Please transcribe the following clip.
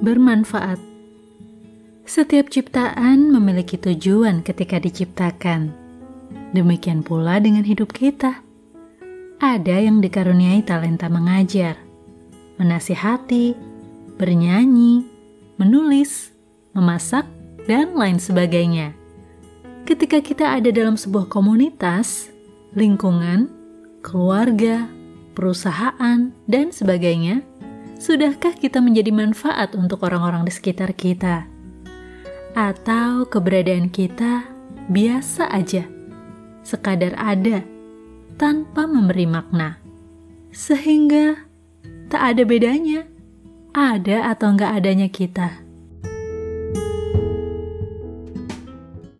bermanfaat. Setiap ciptaan memiliki tujuan ketika diciptakan. Demikian pula dengan hidup kita. Ada yang dikaruniai talenta mengajar, menasihati, bernyanyi, menulis, memasak, dan lain sebagainya. Ketika kita ada dalam sebuah komunitas, lingkungan, keluarga, perusahaan, dan sebagainya, sudahkah kita menjadi manfaat untuk orang-orang di sekitar kita? Atau keberadaan kita biasa aja, sekadar ada, tanpa memberi makna. Sehingga tak ada bedanya, ada atau enggak adanya kita